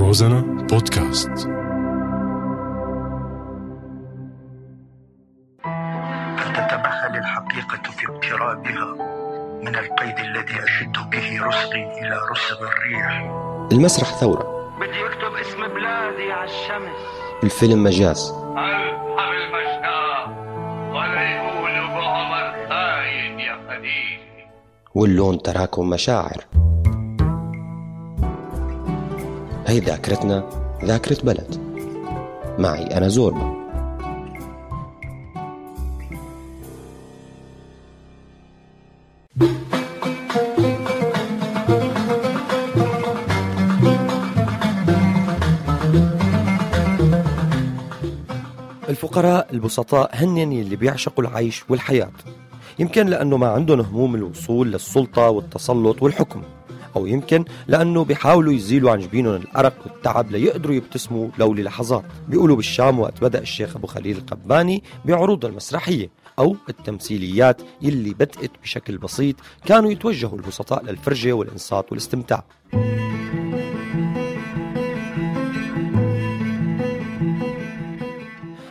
روزانا بودكاست. فلتتمهل الحقيقة في اقترابها من القيد الذي أشد به رسغي إلى رسغ الريح. المسرح ثورة. بدي أكتب اسم بلادي على الشمس. الفيلم مجاز. ارحم المشتاق ولا يقولوا بعمر خاين يا خديجة واللون تراكم مشاعر. هي ذاكرتنا ذاكرة بلد. معي أنا زوربا. الفقراء البسطاء هن اللي بيعشقوا العيش والحياة. يمكن لأنه ما عندهم هموم الوصول للسلطة والتسلط والحكم. أو يمكن لأنه بيحاولوا يزيلوا عن جبينهم الأرق والتعب ليقدروا يبتسموا لو للحظات. بيقولوا بالشام وقت بدأ الشيخ أبو خليل القباني بعروضه المسرحية أو التمثيليات يلي بدأت بشكل بسيط كانوا يتوجهوا البسطاء للفرجة والإنصات والاستمتاع.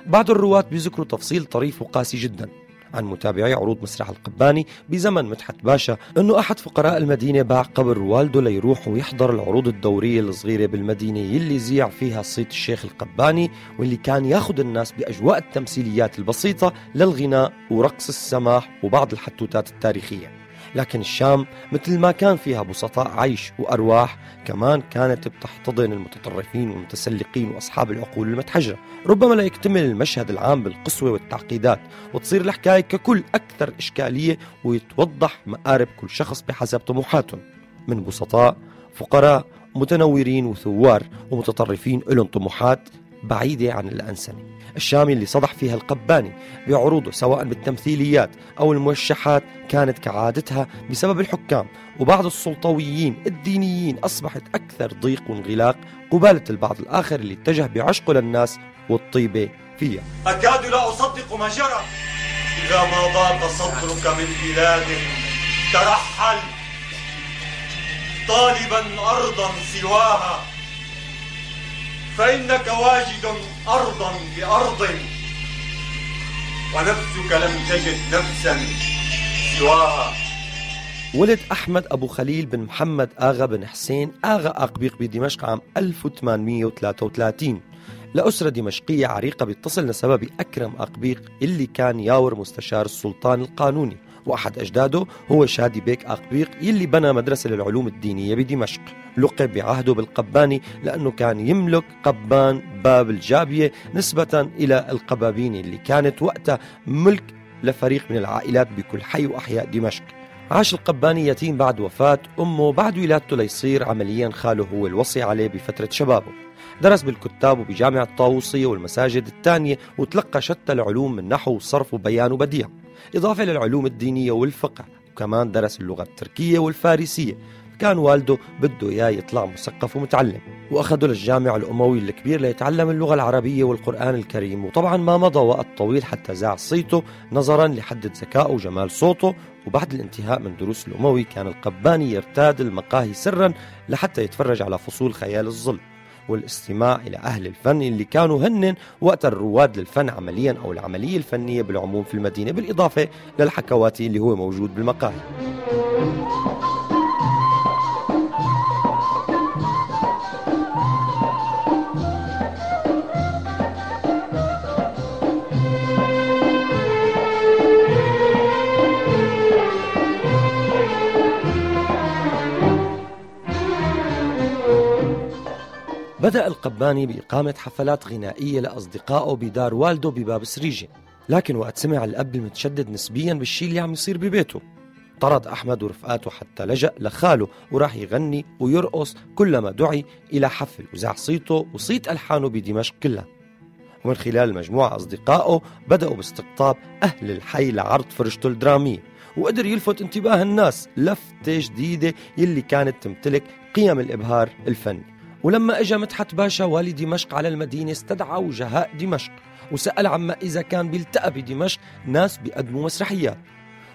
بعض الرواة بيذكروا تفصيل طريف وقاسي جدا. عن متابعي عروض مسرح القباني بزمن مدحت باشا أنه أحد فقراء المدينة باع قبر والده ليروح ويحضر العروض الدورية الصغيرة بالمدينة يلي زيع فيها صيت الشيخ القباني واللي كان ياخذ الناس بأجواء التمثيليات البسيطة للغناء ورقص السماح وبعض الحتوتات التاريخية. لكن الشام مثل ما كان فيها بسطاء عيش وأرواح كمان كانت بتحتضن المتطرفين والمتسلقين وأصحاب العقول المتحجرة. ربما لا يكتمل المشهد العام بالقسوة والتعقيدات وتصير الحكاية ككل أكثر إشكالية ويتوضح مآرب كل شخص بحسب طموحاتهم من بسطاء فقراء متنورين وثوار ومتطرفين لهم طموحات بعيدة عن الأنسنة. الشامي اللي صدح فيها القباني بعروضه سواء بالتمثيليات أو الموشحات كانت كعادتها بسبب الحكام. وبعض السلطويين الدينيين أصبحت أكثر ضيق وانغلاق قبالة البعض الآخر اللي اتجه بعشقه للناس والطيبة فيها. أكاد لا أصدق ما جرى إذا ما ضاق صدرك من بلاد ترحل. طالبا أرضا سواها فإنك واجد أرضا بأرض ونفسك لم تجد نفسا سواها. ولد أحمد أبو خليل بن محمد آغا بن حسين آغا أقبيق بدمشق عام 1833 لأسرة دمشقية عريقة بيتصل نسبها بأكرم أقبيق اللي كان ياور مستشار السلطان القانوني. وأحد أجداده هو شادي بيك أقبيق يلي بنى مدرسة للعلوم الدينية بدمشق. لقب بعهده بالقباني لأنه كان يملك قبان باب الجابية نسبة إلى القبابين اللي كانت وقتها ملك لفريق من العائلات بكل حي وأحياء دمشق. عاش القباني يتيم بعد وفاة أمه بعد ولادته ليصير عمليا خاله هو الوصي عليه بفترة شبابه. درس بالكتاب وبجامعة الطاووسية والمساجد الثانية وتلقى شتى العلوم من نحو وصرف وبيان وبديع. إضافة للعلوم الدينية والفقه وكمان درس اللغة التركية والفارسية. كان والده بده إياه يطلع مثقف ومتعلم. وأخذه للجامع الأموي الكبير ليتعلم اللغة العربية والقرآن الكريم. وطبعا ما مضى وقت طويل حتى زاع صيته نظرا لحده ذكائه وجمال صوته. وبعد الانتهاء من دروس الأموي كان القباني يرتاد المقاهي سرا لحتى يتفرج على فصول خيال الظل والاستماع إلى أهل الفن اللي كانوا هن وقت الرواد للفن عمليا أو العملية الفنية بالعموم في المدينة بالإضافة للحكواتي اللي هو موجود بالمقاهي. بدأ القباني بإقامة حفلات غنائية لأصدقائه بدار والده بباب سريجة لكن وقت سمع الأب المتشدد نسبيا بالشي اللي عم يصير ببيته. طرد أحمد ورفقاته حتى لجأ لخاله وراح يغني ويرقص كلما دعي إلى حفل وزع صيته وصيت ألحانه بدمشق كلها. ومن خلال مجموعة أصدقائه بدأوا باستقطاب أهل الحي لعرض فرجته الدرامية. وقدر يلفت انتباه الناس لفتة جديدة يلي كانت تمتلك قيم الإبهار الفني. ولما اجى مدحت باشا والي دمشق على المدينة استدعى وجهاء دمشق وسأل عما إذا كان بيلتقى بدمشق ناس بيقدموا مسرحيات.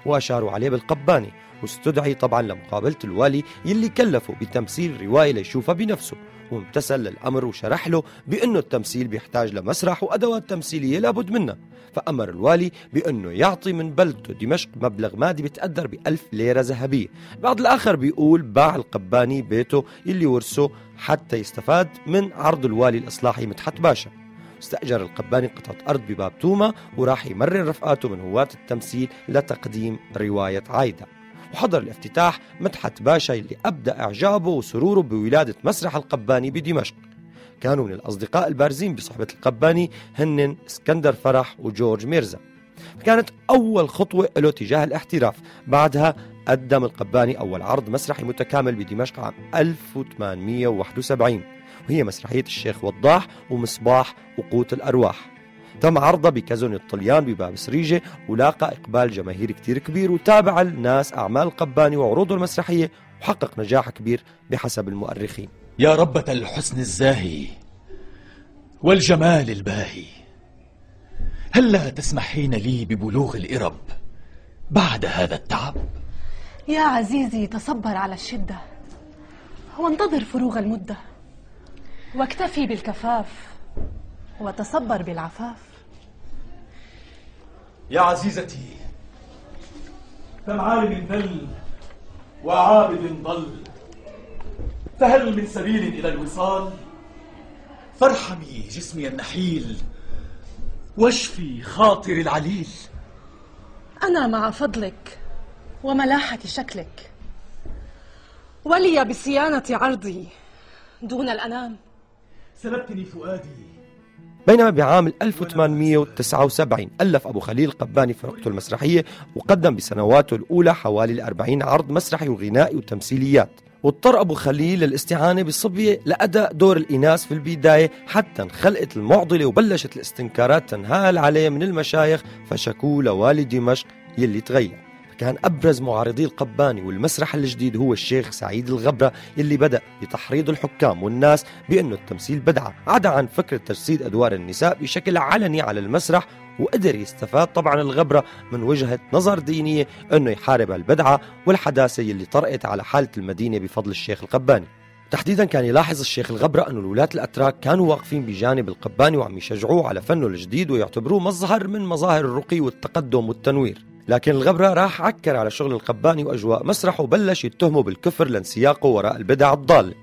وأشاروا عليه بالقباني واستدعي طبعا لمقابلة الوالي يلي كلفه بتمثيل رواية ليشوفها بنفسه. وامتثل للأمر وشرح له بأنه التمثيل بيحتاج لمسرح وأدوات تمثيلية لابد منها. فأمر الوالي بأنه يعطي من بلدته دمشق مبلغ مادي بتقدر بألف ليرة ذهبية. بعض الآخر بيقول باع القباني بيته اللي ورثه حتى يستفاد من عرض الوالي الإصلاحي مدحت باشا. استأجر القباني قطعة أرض بباب توما وراح يمرن رفقاته من هواة التمثيل لتقديم رواية عايدة. وحضر الافتتاح مدحت باشا اللي أبدى إعجابه وسروره بولادة مسرح القباني بدمشق. كانوا من الأصدقاء البارزين بصحبة القباني هن اسكندر فرح وجورج ميرزا. كانت أول خطوة له تجاه الاحتراف. بعدها قدم القباني أول عرض مسرحي متكامل بدمشق عام 1871 وهي مسرحية الشيخ وضاح ومصباح وقوت الأرواح. تم عرضها بكازون الطليان بباب سريجة ولاقى إقبال جماهيري كتير كبير وتابع الناس أعمال القباني وعروضه المسرحية وحقق نجاح كبير بحسب المؤرخين. يا ربة الحسن الزاهي والجمال الباهي هلا تسمحين لي ببلوغ الإرب بعد هذا التعب؟ يا عزيزي تصبر على الشدة وانتظر فروغ المدة. واكتفي بالكفاف وتصبر بالعفاف. يا عزيزتي كم عالم ذل وعابد ضل فهل من سبيل إلى الوصال؟ فارحمي جسمي النحيل واشفي خاطري العليل. أنا مع فضلك وملاحة شكلك ولي بصيانة عرضي دون الأنام. سلبتني فؤادي. بينما بعام 1879 ألف أبو خليل قباني فرقته المسرحية وقدم بسنواته الأولى حوالي الأربعين عرض مسرحي وغنائي وتمثيليات. واضطر أبو خليل للاستعانة بالصبية لأداء دور الإناث في البداية حتى انخلقت المعضلة وبلشت الاستنكارات تنهال عليه من المشايخ فشكوه لوالي دمشق يلي تغير. كان أبرز معارضي القباني والمسرح الجديد هو الشيخ سعيد الغبرة اللي بدأ بتحريض الحكام والناس بأنه التمثيل بدعة عدا عن فكرة تجسيد أدوار النساء بشكل علني على المسرح وقدر يستفاد طبعا الغبرة من وجهة نظر دينية أنه يحارب البدعة والحداثة اللي طرقت على حالة المدينة بفضل الشيخ القباني. تحديدا كان يلاحظ الشيخ الغبرة أن الولاة الأتراك كانوا واقفين بجانب القباني وعم يشجعوه على فنه الجديد ويعتبروه مظهر من مظاهر الرقي والتقدم والتنوير. لكن الغبرة راح عكر على شغل القباني وأجواء مسرح وبلش يتهمه بالكفر لانسياقه وراء البدع الضالة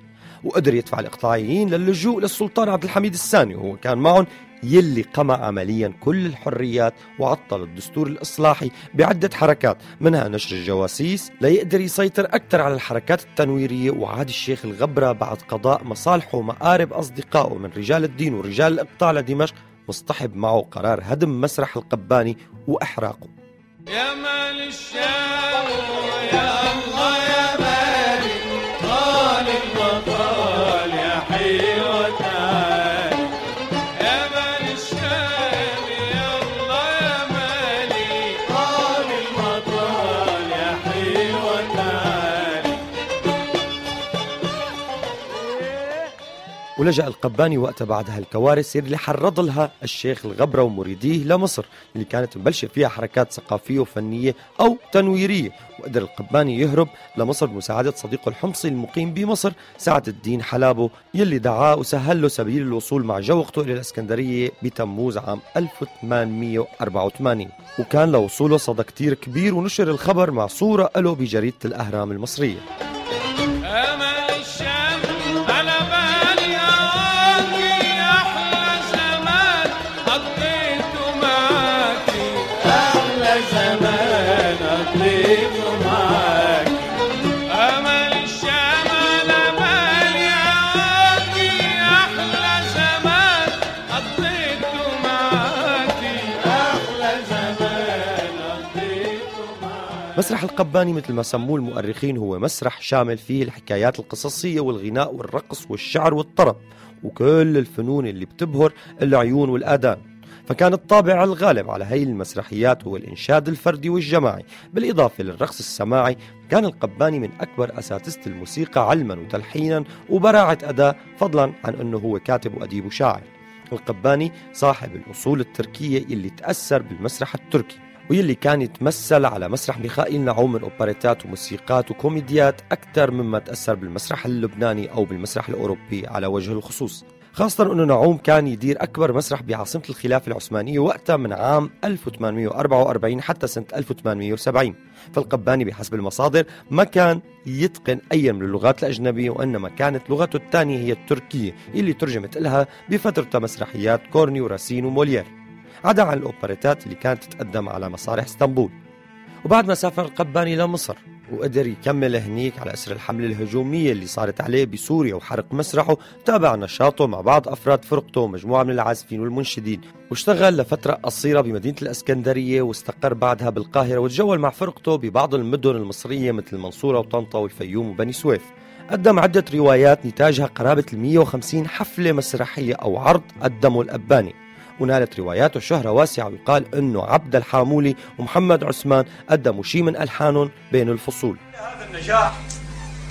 وقدر يدفع الإقطاعيين للجوء للسلطان عبد الحميد الثاني وهو كان معهم يلي قمع عمليا كل الحريات وعطل الدستور الإصلاحي بعدة حركات منها نشر الجواسيس ليقدر يسيطر أكثر على الحركات التنويرية. وعاد الشيخ الغبرة بعد قضاء مصالحه ومآرب أصدقائه من رجال الدين ورجال الإقطاع لدمشق مصطحب معه قرار هدم مسرح القباني وإحراقه. يا مال الشام يا ولجأ القباني وقتها بعد هالكوارث اللي حرض لها الشيخ الغبرة ومريديه لمصر اللي كانت مبلشة فيها حركات ثقافية وفنية أو تنويرية. وقدر القباني يهرب لمصر بمساعدة صديقه الحمصي المقيم بمصر سعد الدين حلابه يلي دعاه وسهل له سبيل الوصول مع جوقته إلى الإسكندرية بتموز عام 1884 وكان لوصوله صدى كتير كبير ونشر الخبر مع صورة له بجريدة الأهرام المصرية. مسرح القباني مثل ما سموه المؤرخين هو مسرح شامل فيه الحكايات القصصية والغناء والرقص والشعر والطرب وكل الفنون اللي بتبهر العيون والآذان. فكان الطابع الغالب على هي المسرحيات هو الإنشاد الفردي والجماعي. بالإضافة للرقص السماعي كان القباني من أكبر أساتذة الموسيقى علما وتلحينا وبراعة أداء فضلا عن أنه هو كاتب وأديب وشاعر. القباني صاحب الأصول التركية اللي تأثر بالمسرح التركي. واللي كان يتمثل على مسرح ميخائيل نعوم من أوبريتات وموسيقات وكوميديات أكثر مما تأثر بالمسرح اللبناني أو بالمسرح الأوروبي على وجه الخصوص. خاصة أنه نعوم كان يدير أكبر مسرح بعاصمة الخلافة العثمانية وقتها من عام 1844 حتى سنة 1870 فالقباني بحسب المصادر ما كان يتقن أي من اللغات الأجنبية وإنما كانت لغته الثانية هي التركية اللي ترجمت لها بفترة مسرحيات كورني وراسين وموليير. عدا عن الأوبريتات اللي كانت تتقدم على مسارح اسطنبول. وبعد ما سافر القباني لمصر وقدر يكمل هنيك على أسر الحملة الهجومية اللي صارت عليه بسوريا وحرق مسرحه تابع نشاطه مع بعض أفراد فرقته ومجموعة من العازفين والمنشدين واشتغل لفترة قصيرة بمدينة الأسكندرية واستقر بعدها بالقاهرة وتجول مع فرقته ببعض المدن المصرية مثل المنصورة وطنطا والفيوم وبني سويف. قدم عدة روايات نتاجها قرابة ال 150 حفلة مسرحية أو عرض قدمه الأباني. ونالت رواياته شهرة واسعة ويقال أنه عبد الحامولي ومحمد عثمان قدموا شيء من ألحانهم بين الفصول. هذا النجاح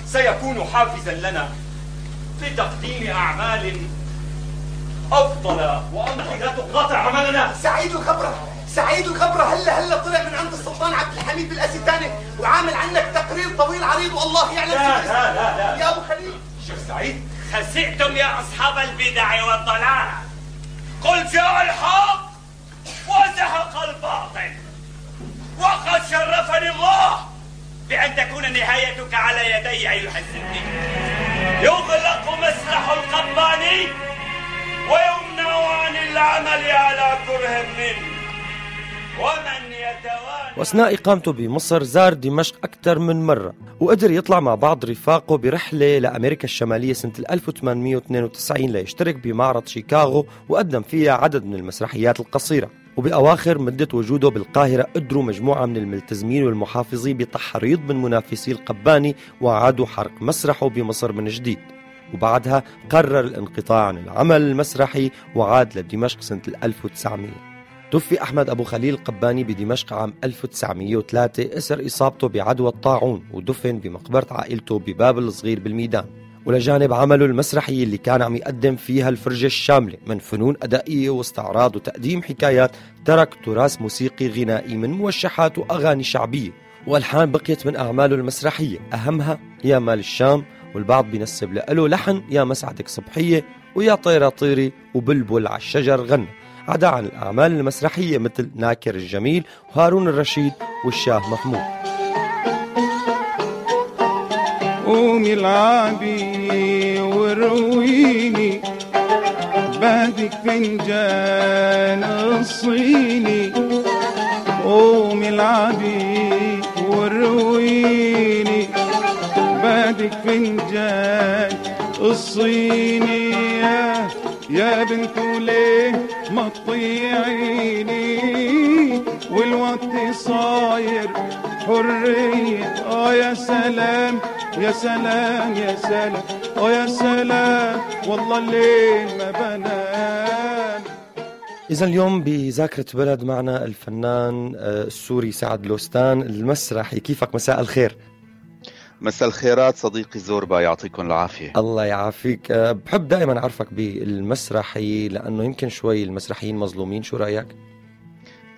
سيكون حافزا لنا في تقديم أعمال أفضل وأمضي لا تقاطع عملنا. سعيد الخبرة سعيد الخبرة هلا هلا طلع من عند السلطان عبد الحميد بالأسيتاني وعامل عنك تقرير طويل عريض والله يعلم لا لا لا لا. يا أبو خليل. شيخ سعيد خسئتم يا أصحاب البدع والضلال. قل جاء الحق وزهق الباطل. وقد شرفني الله بأن تكون نهايتك على يدي أيها الزنديق يغلق مسرح القباني ويمنع عن العمل على كره منه. ومن وأثناء إقامته بمصر زار دمشق أكثر من مرة وقدر يطلع مع بعض رفاقه برحلة لأمريكا الشمالية سنة 1892 ليشترك بمعرض شيكاغو وقدم فيها عدد من المسرحيات القصيرة. وبأواخر مدة وجوده بالقاهرة قدروا مجموعة من الملتزمين والمحافظين بتحريض من منافسي القباني وعادوا حرق مسرحه بمصر من جديد. وبعدها قرر الانقطاع عن العمل المسرحي وعاد لدمشق سنة 1900 توفي أحمد أبو خليل القباني بدمشق عام 1903 أسر إصابته بعدوى الطاعون ودفن بمقبرة عائلته ببابل الصغير بالميدان. ولجانب عمله المسرحي اللي كان عم يقدم فيها الفرجة الشاملة من فنون أدائية واستعراض وتقديم حكايات ترك تراث موسيقي غنائي من موشحات وأغاني شعبية. وألحان بقيت من أعماله المسرحية. أهمها يا مال الشام والبعض بينسب له لحن يا مسعدك صبحية ويا طيرة طيري وبلبل على الشجر غنى. عدا عن الأعمال المسرحية مثل ناكر الجميل وهارون الرشيد والشاه محمود. قومي العبي ورويني بعدك فنجان الصيني. قومي العبي ورويني بعدك فنجان الصيني. يا بنت ليه ما تطيعيني؟ والوقت صاير حرية. آه يا سلام يا سلام يا سلام. آه يا سلام والله الليل ما بنام؟ إذا اليوم بذاكرة بلد معنا الفنان آه، السوري سعد لوستان. المسرحي كيفك؟ مساء الخير. مساء الخيرات صديقي زوربا يعطيكم العافية. الله يعافيك. بحب دائما أعرفك بالمسرحي لأنه يمكن شوي المسرحيين مظلومين. شو رأيك؟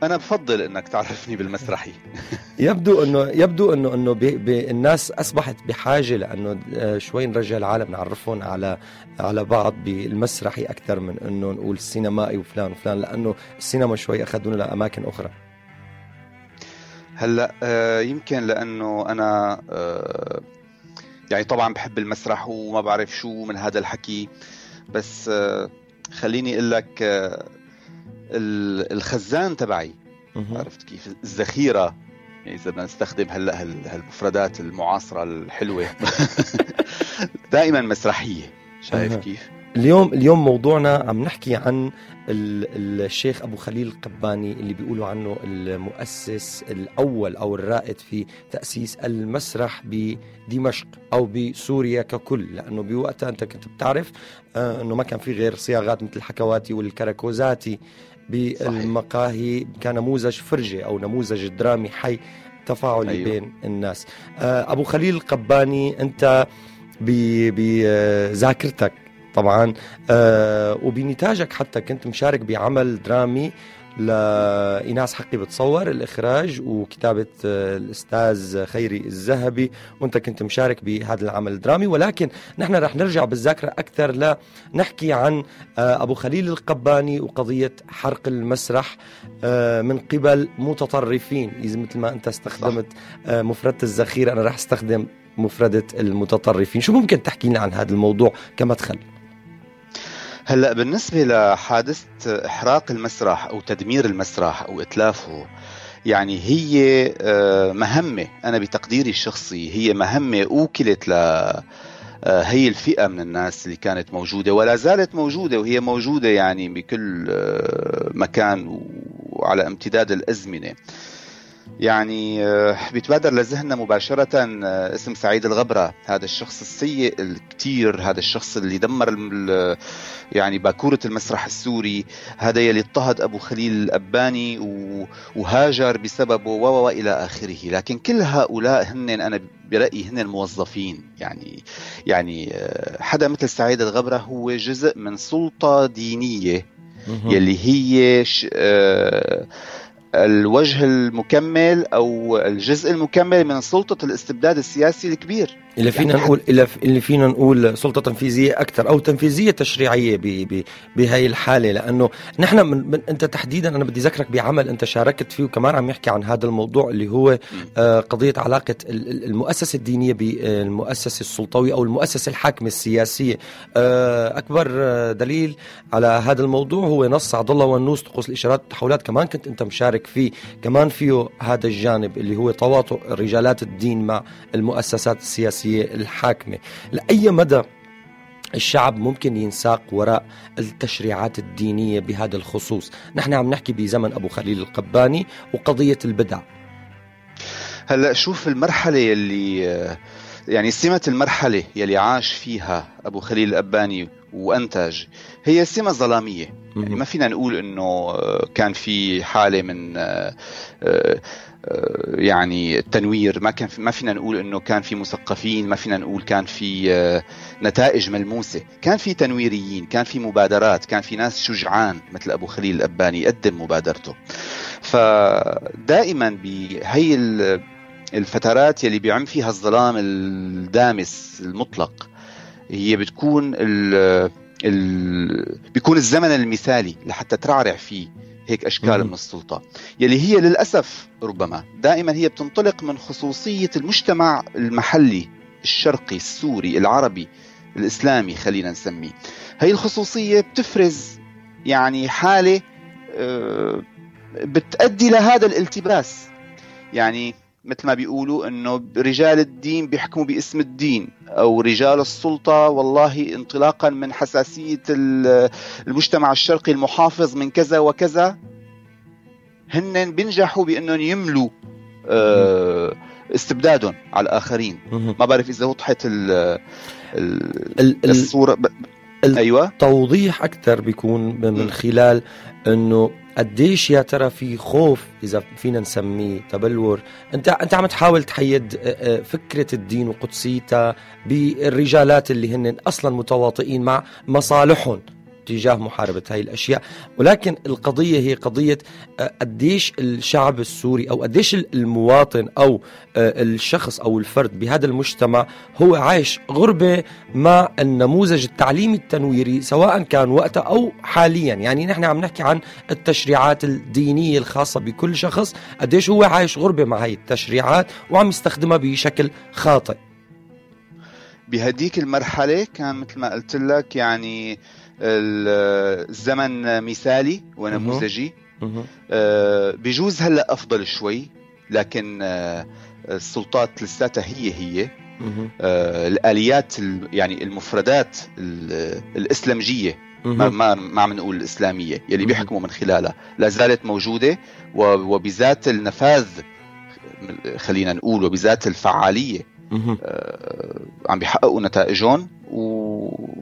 أنا بفضل أنك تعرفني بالمسرحي. يبدو انه يبدو بي بي الناس أصبحت بحاجة لأنه آه، شوي نرجع العالم نعرفهم على على بعض بالمسرحي أكثر من إنه نقول السينمائي وفلان وفلان لأنه السينما شوي أخذونا لأماكن أخرى. هلأ آه، يمكن لأنه أنا آه، يعني طبعا بحب المسرح وما بعرف شو من هذا الحكي بس آه، خليني أقول لك آه، ال- الخزان تبعي. عرفت كيف الذخيرة يعني إذا بدنا نستخدم هلأ هال- هالمفردات المعاصرة الحلوة دائما مسرحية شايف. كيف؟ اليوم اليوم موضوعنا عم نحكي عن ال- الشيخ أبو خليل القباني اللي بيقولوا عنه المؤسس الأول أو الرائد في تأسيس المسرح بدمشق أو بسوريا ككل لأنه بوقتها أنت كنت بتعرف آه، إنه ما كان في غير صياغات مثل الحكواتي والكراكوزاتي بالمقاهي كنموذج فرجه أو نموذج درامي حي تفاعلي أيوه. أيوه. بين الناس آه، أبو خليل القباني أنت بذاكرتك طبعا. آه وبنتاجك حتى كنت مشارك بعمل درامي لإيناس حقي بتصور الإخراج وكتابة آه، الأستاذ خيري الذهبي. وأنت كنت مشارك بهذا العمل الدرامي. ولكن نحن رح نرجع بالذاكرة أكثر لنحكي عن آه، أبو خليل القباني وقضية حرق المسرح آه، من قبل متطرفين. إذا مثل ما أنت استخدمت مفردة الذخيرة أنا رح استخدم مفردة المتطرفين. شو ممكن تحكي لنا عن هذا الموضوع كمدخل؟ هلا بالنسبة لحادثة إحراق المسرح أو تدمير المسرح أو إتلافه يعني هي آه، مهمة. أنا بتقديري الشخصي هي مهمة أوكلت ل آه، هي الفئة من الناس اللي كانت موجودة ولا زالت موجودة وهي موجودة يعني بكل آه، مكان وعلى امتداد الأزمنة. يعني آه، بيتبادر لذهننا مباشرة آه، اسم سعيد الغبرة. هذا الشخص السيء الكتير هذا الشخص اللي دمر يعني باكورة المسرح السوري. هذا يلي اضطهد أبو خليل الأباني وهاجر بسببه و و إلى آخره. لكن كل هؤلاء هن أنا برأيي هن الموظفين. يعني يعني آه، حدا مثل سعيد الغبرة هو جزء من سلطة دينية يلي هي ش... آه، الوجه المكمل أو الجزء المكمل من سلطة الاستبداد السياسي الكبير. اللي فينا يعني نقول اللي اللي فينا نقول سلطة تنفيذية أكثر أو تنفيذية تشريعية بهي الحالة لأنه نحن من, من أنت تحديدا أنا بدي ذكرك بعمل أنت شاركت فيه وكمان عم يحكي عن هذا الموضوع اللي هو آه قضية علاقة ال- ال- المؤسسة الدينية بالمؤسسه السلطوية أو المؤسسة الحاكمة السياسية. آه أكبر آه، دليل على هذا الموضوع هو نص عبد الله ونوس طقوس الإشارات والتحولات كمان كنت أنت مشارك فيه. كمان فيه هذا الجانب اللي هو تواطؤ رجالات الدين مع المؤسسات السياسية. الحاكمة. لأي مدى الشعب ممكن ينساق وراء التشريعات الدينية بهذا الخصوص؟ نحن عم نحكي بزمن أبو خليل القباني وقضية البدع. هلأ شوف المرحلة يلي آه، يعني سمة المرحلة يلي عاش فيها أبو خليل الأباني وانتج هي سمة ظلامية. يعني ما فينا نقول إنه آه، كان في حالة من آه، آه، يعني التنوير. ما كان في ما فينا نقول إنه كان في مثقفين ما فينا نقول كان في نتائج ملموسة. كان في تنويريين كان في مبادرات كان في ناس شجعان مثل أبو خليل الأباني يقدم مبادرته. فدائما بهي ال- الفترات يلي بيعم فيها الظلام الدامس المطلق هي بتكون ال ال بيكون الزمن المثالي لحتى ترعرع فيه هيك أشكال مم. من السلطة. يلي هي للأسف ربما دائما هي بتنطلق من خصوصية المجتمع المحلي الشرقي السوري العربي الإسلامي خلينا نسميه. هي الخصوصية بتفرز يعني حالة آه، بتؤدي لهذا الالتباس. يعني مثل ما بيقولوا إنه رجال الدين بيحكموا باسم الدين. أو رجال السلطة والله انطلاقا من حساسية ال- المجتمع الشرقي المحافظ من كذا وكذا. هن بينجحوا بأنهم يملوا آه، استبدادهم على الآخرين. ما بعرف إذا وضحت ال ال- ال- الصورة. أيوه. توضيح أكثر بيكون من خلال إنه قديش يا ترى في خوف إذا فينا نسميه تبلور؟ انت أنت عم تحاول تحيد فكرة الدين وقدسيتها بالرجالات اللي هن أصلا متواطئين مع مصالحهم. تجاه محاربة هاي الأشياء. ولكن القضية هي قضية آه، قديش الشعب السوري أو قديش المواطن أو آه، الشخص أو الفرد بهذا المجتمع هو عايش غربة مع النموذج التعليمي التنويري سواء كان وقتها أو حاليا. يعني نحن عم نحكي عن التشريعات الدينية الخاصة بكل شخص قديش هو عايش غربة مع هاي التشريعات وعم يستخدمها بشكل خاطئ. بهديك المرحلة كان مثل ما قلت لك يعني ال- الزمن مثالي ونموذجي. آه، بجوز هلا أفضل شوي لكن آه، السلطات لساتها هي هي. آه، الآليات ال- يعني المفردات ال- الاسلمجيه ما. ما ما عم نقول الإسلامية يلي بيحكموا من خلالها. لا زالت موجودة وبذات النفاذ خلينا نقول وبذات الفعالية. عم بيحققوا نتائجهم و...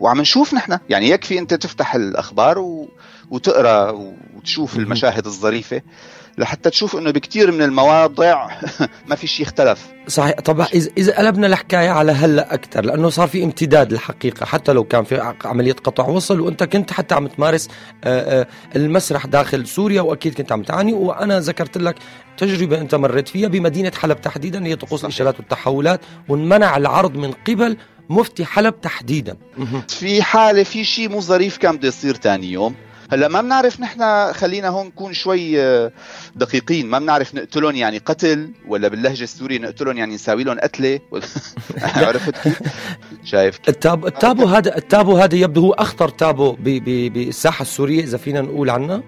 وعم نشوف نحن. يعني يكفي أنت تفتح الأخبار و... وتقرأ وتشوف المشاهد الظريفة لحتى تشوف إنه بكثير من المواضع ما في شيء اختلف صحيح. طبعا اذا إذا قلبنا الحكاية على هلأ أكثر لأنه صار في امتداد للحقيقه حتى لو كان في عملية قطع وصل وأنت كنت حتى عم تمارس آه، آه، المسرح داخل سوريا وأكيد كنت عم تعاني وأنا ذكرت لك تجربة أنت مريت فيها بمدينة حلب تحديدا هي طقوس الإشارات والتحولات وانمنع العرض من قبل مفتي حلب تحديدا. في حالة في شيء مو ظريف كان بده يصير ثاني يوم. هلأ ما بنعرف نحن خلينا هون نكون شوي آه، دقيقين. ما بنعرف نقتلهم يعني قتل ولا باللهجة السورية نقتلهم يعني نساوي لهم قتلة عرفت كيف؟ شايف كيف؟ التابو التابو هذا التابو هذا يبدو هو أخطر تابو بالساحة السورية إذا فينا نقول عنه.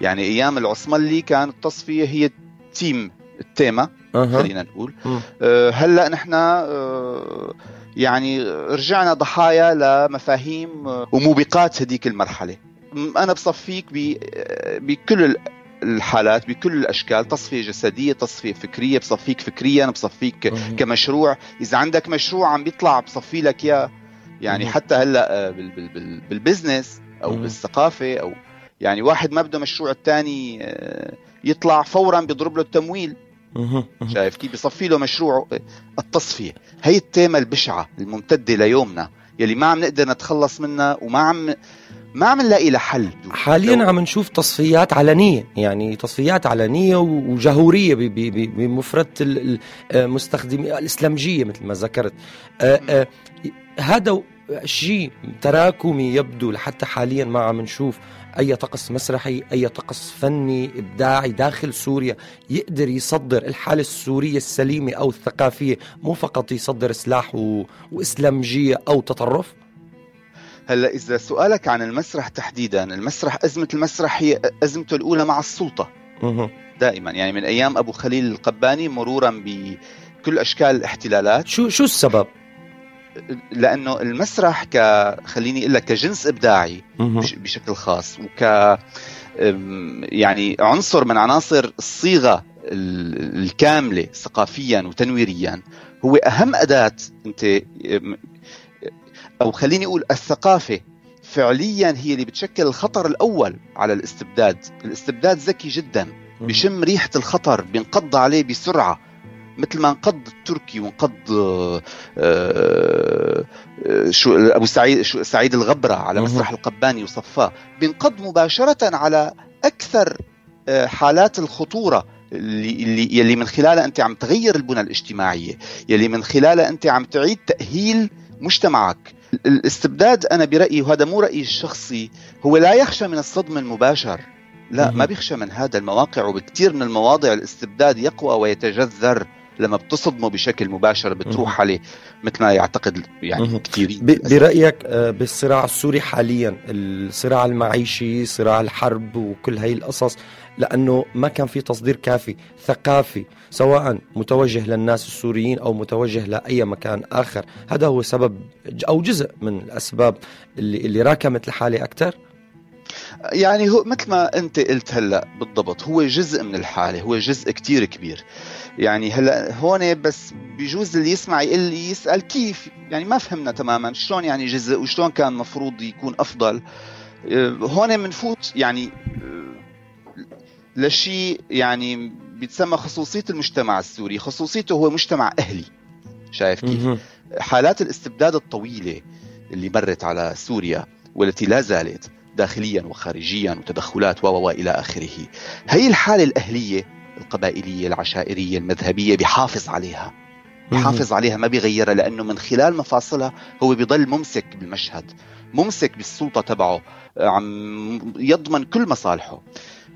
يعني أيام العثملي كانت التصفية هي تيم التيمة أه. خلينا نقول. أه هلأ نحن أه يعني رجعنا ضحايا لمفاهيم وموبقات هذيك المرحلة. أنا بصفيك بكل الحالات بكل الأشكال تصفية جسدية تصفية فكرية بصفيك فكريا بصفيك كمشروع. إذا عندك مشروع عم بيطلع بصفي لك إياه. يعني حتى هلأ آه، بالبزنس أو بالثقافة أو يعني واحد ما بده مشروع الثاني آه، يطلع فورا بيضرب له التمويل. شايف كيف بصفي له مشروع آه، التصفية. هي التيمة البشعة الممتدة ليومنا يلي ما عم نقدر نتخلص منها وما عم ما عم نلاقي لها حل. حاليا عم نشوف تصفيات علنية يعني تصفيات علنية وجهورية بمفردة المستخدمين الإسلامجية مثل ما ذكرت. آه، آه، هذا شيء تراكمي يبدو لحتى حاليا ما عم نشوف. أي طقس مسرحي أي طقس فني إبداعي داخل سوريا يقدر يصدر الحالة السورية السليمة أو الثقافية مو فقط يصدر سلاح و... وإسلامجية أو تطرف؟ هلا إذا سؤالك عن المسرح تحديدا المسرح أزمة المسرح هي أزمته الأولى مع السلطة. دائما يعني من أيام أبو خليل القباني مرورا بكل أشكال الاحتلالات. شو شو السبب؟ لأنه المسرح ك خليني أقول لك كجنس إبداعي بشكل خاص وك يعني عنصر من عناصر الصيغة الكاملة ثقافيا وتنويريا هو أهم أداة أنت أو خليني أقول الثقافة فعليا هي اللي بتشكل الخطر الأول على الاستبداد، الاستبداد ذكي جدا بشم ريحة الخطر بينقض عليه بسرعة. مثل ما انقض التركي وانقض آه، آه، شو أبو سعيد شو سعيد الغبرة على مسرح القباني وصفاه بينقض مباشرة على أكثر آه، حالات الخطورة اللي اللي يلي من خلالها أنت عم تغير البنى الاجتماعية يلي من خلالها أنت عم تعيد تأهيل مجتمعك. الاستبداد أنا برأيي وهذا مو رأيي الشخصي هو لا يخشى من الصدم المباشر. لا ما بيخشى من هذا المواقع وبكثير من المواضع الاستبداد يقوى ويتجذر. لما بتصدمه بشكل مباشر بتروح عليه مثل ما يعتقد يعني كثيرين. برأيك آه، بالصراع السوري حاليا الصراع المعيشي صراع الحرب وكل هاي القصص لأنه ما كان في تصدير كافي ثقافي سواء متوجه للناس السوريين أو متوجه لأي مكان آخر. هذا هو سبب أو جزء من الأسباب اللي اللي راكمت الحالة أكثر يعني هو مثل ما انت قلت هلا بالضبط هو جزء من الحالة هو جزء كتير كبير. يعني هلا هون بس بجوز اللي يسمع يقول يسأل كيف؟ يعني ما فهمنا تماما شلون يعني جزء وشلون كان المفروض يكون أفضل. آه، هون بنفوت يعني آه، لشيء يعني بيتسمى خصوصية المجتمع السوري. خصوصيته هو مجتمع أهلي. شايف كيف؟ حالات الاستبداد الطويلة اللي مرت على سوريا والتي لا زالت داخليا وخارجيا وتدخلات و إلى آخره. هي الحالة الأهلية القبائلية العشائرية المذهبية بيحافظ عليها. بيحافظ عليها ما بيغيرها لأنه من خلال مفاصلها هو بيضل ممسك بالمشهد ممسك بالسلطة تبعه عم يضمن كل مصالحه.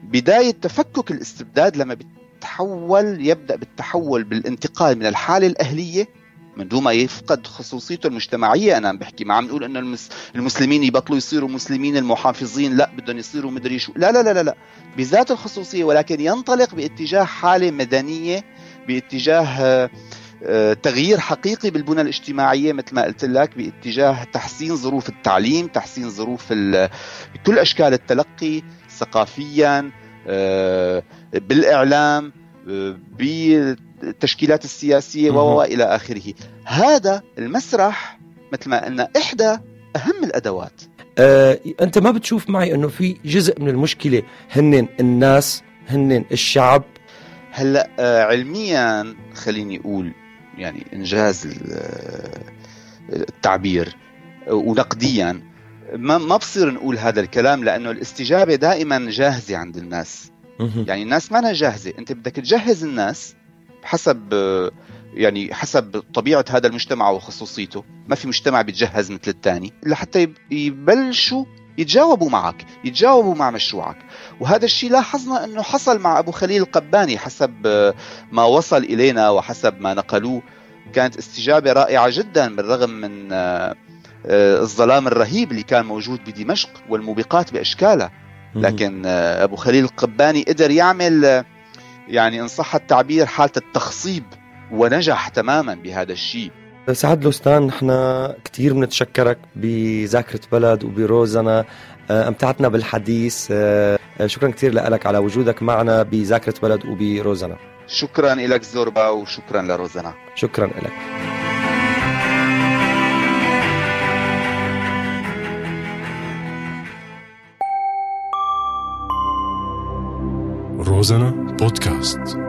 بداية تفكك الاستبداد لما بتحول يبدأ بالتحول بالانتقال من الحالة الأهلية من دون ما يفقد خصوصيته المجتمعية أنا عم بحكي ما عم نقول إنه المسلمين يبطلوا يصيروا مسلمين المحافظين لا بدهم يصيروا مدري شو لا لا لا لا, لا. بذات الخصوصية ولكن ينطلق باتجاه حالة مدنية باتجاه آه، تغيير حقيقي بالبنى الاجتماعية مثل ما قلت لك باتجاه تحسين ظروف التعليم تحسين ظروف كل أشكال التلقي ثقافيا آه، بالإعلام آه، التشكيلات السياسية والى آخره. هذا المسرح مثل ما قلنا إحدى أهم الأدوات. أه أنت ما بتشوف معي إنه في جزء من المشكلة هن الناس هن الشعب؟ هلأ آه، علميا خليني أقول يعني إنجاز ال- التعبير ونقديا. ما ما بصير نقول هذا الكلام لأنه الاستجابة دائما جاهزة عند الناس. يعني الناس ما جاهزة. أنت بدك تجهز الناس حسب يعني حسب طبيعة هذا المجتمع وخصوصيته. ما في مجتمع بيتجهز مثل الثاني. لحتى يب- يبلشوا يتجاوبوا معك يتجاوبوا مع مشروعك. وهذا الشيء لاحظنا أنه حصل مع أبو خليل القباني حسب ما وصل إلينا وحسب ما نقلوه. كانت استجابة رائعة جدا بالرغم من آه، الظلام الرهيب اللي كان موجود بدمشق والموبقات باشكالها لكن آه، أبو خليل القباني قدر يعمل آه، يعني إن صح التعبير حالة التخصيب ونجح تماما بهذا الشيء. سعد لوستان نحن كثير بنتشكرك بذاكرة بلد وبروزنا آه، أمتعتنا بالحديث آه، آه، شكرا كثير لك على وجودك معنا بذاكرة بلد وبروزنا. شكرا لك زوربا وشكرا لروزنا. شكرا لك روزانا بودكاست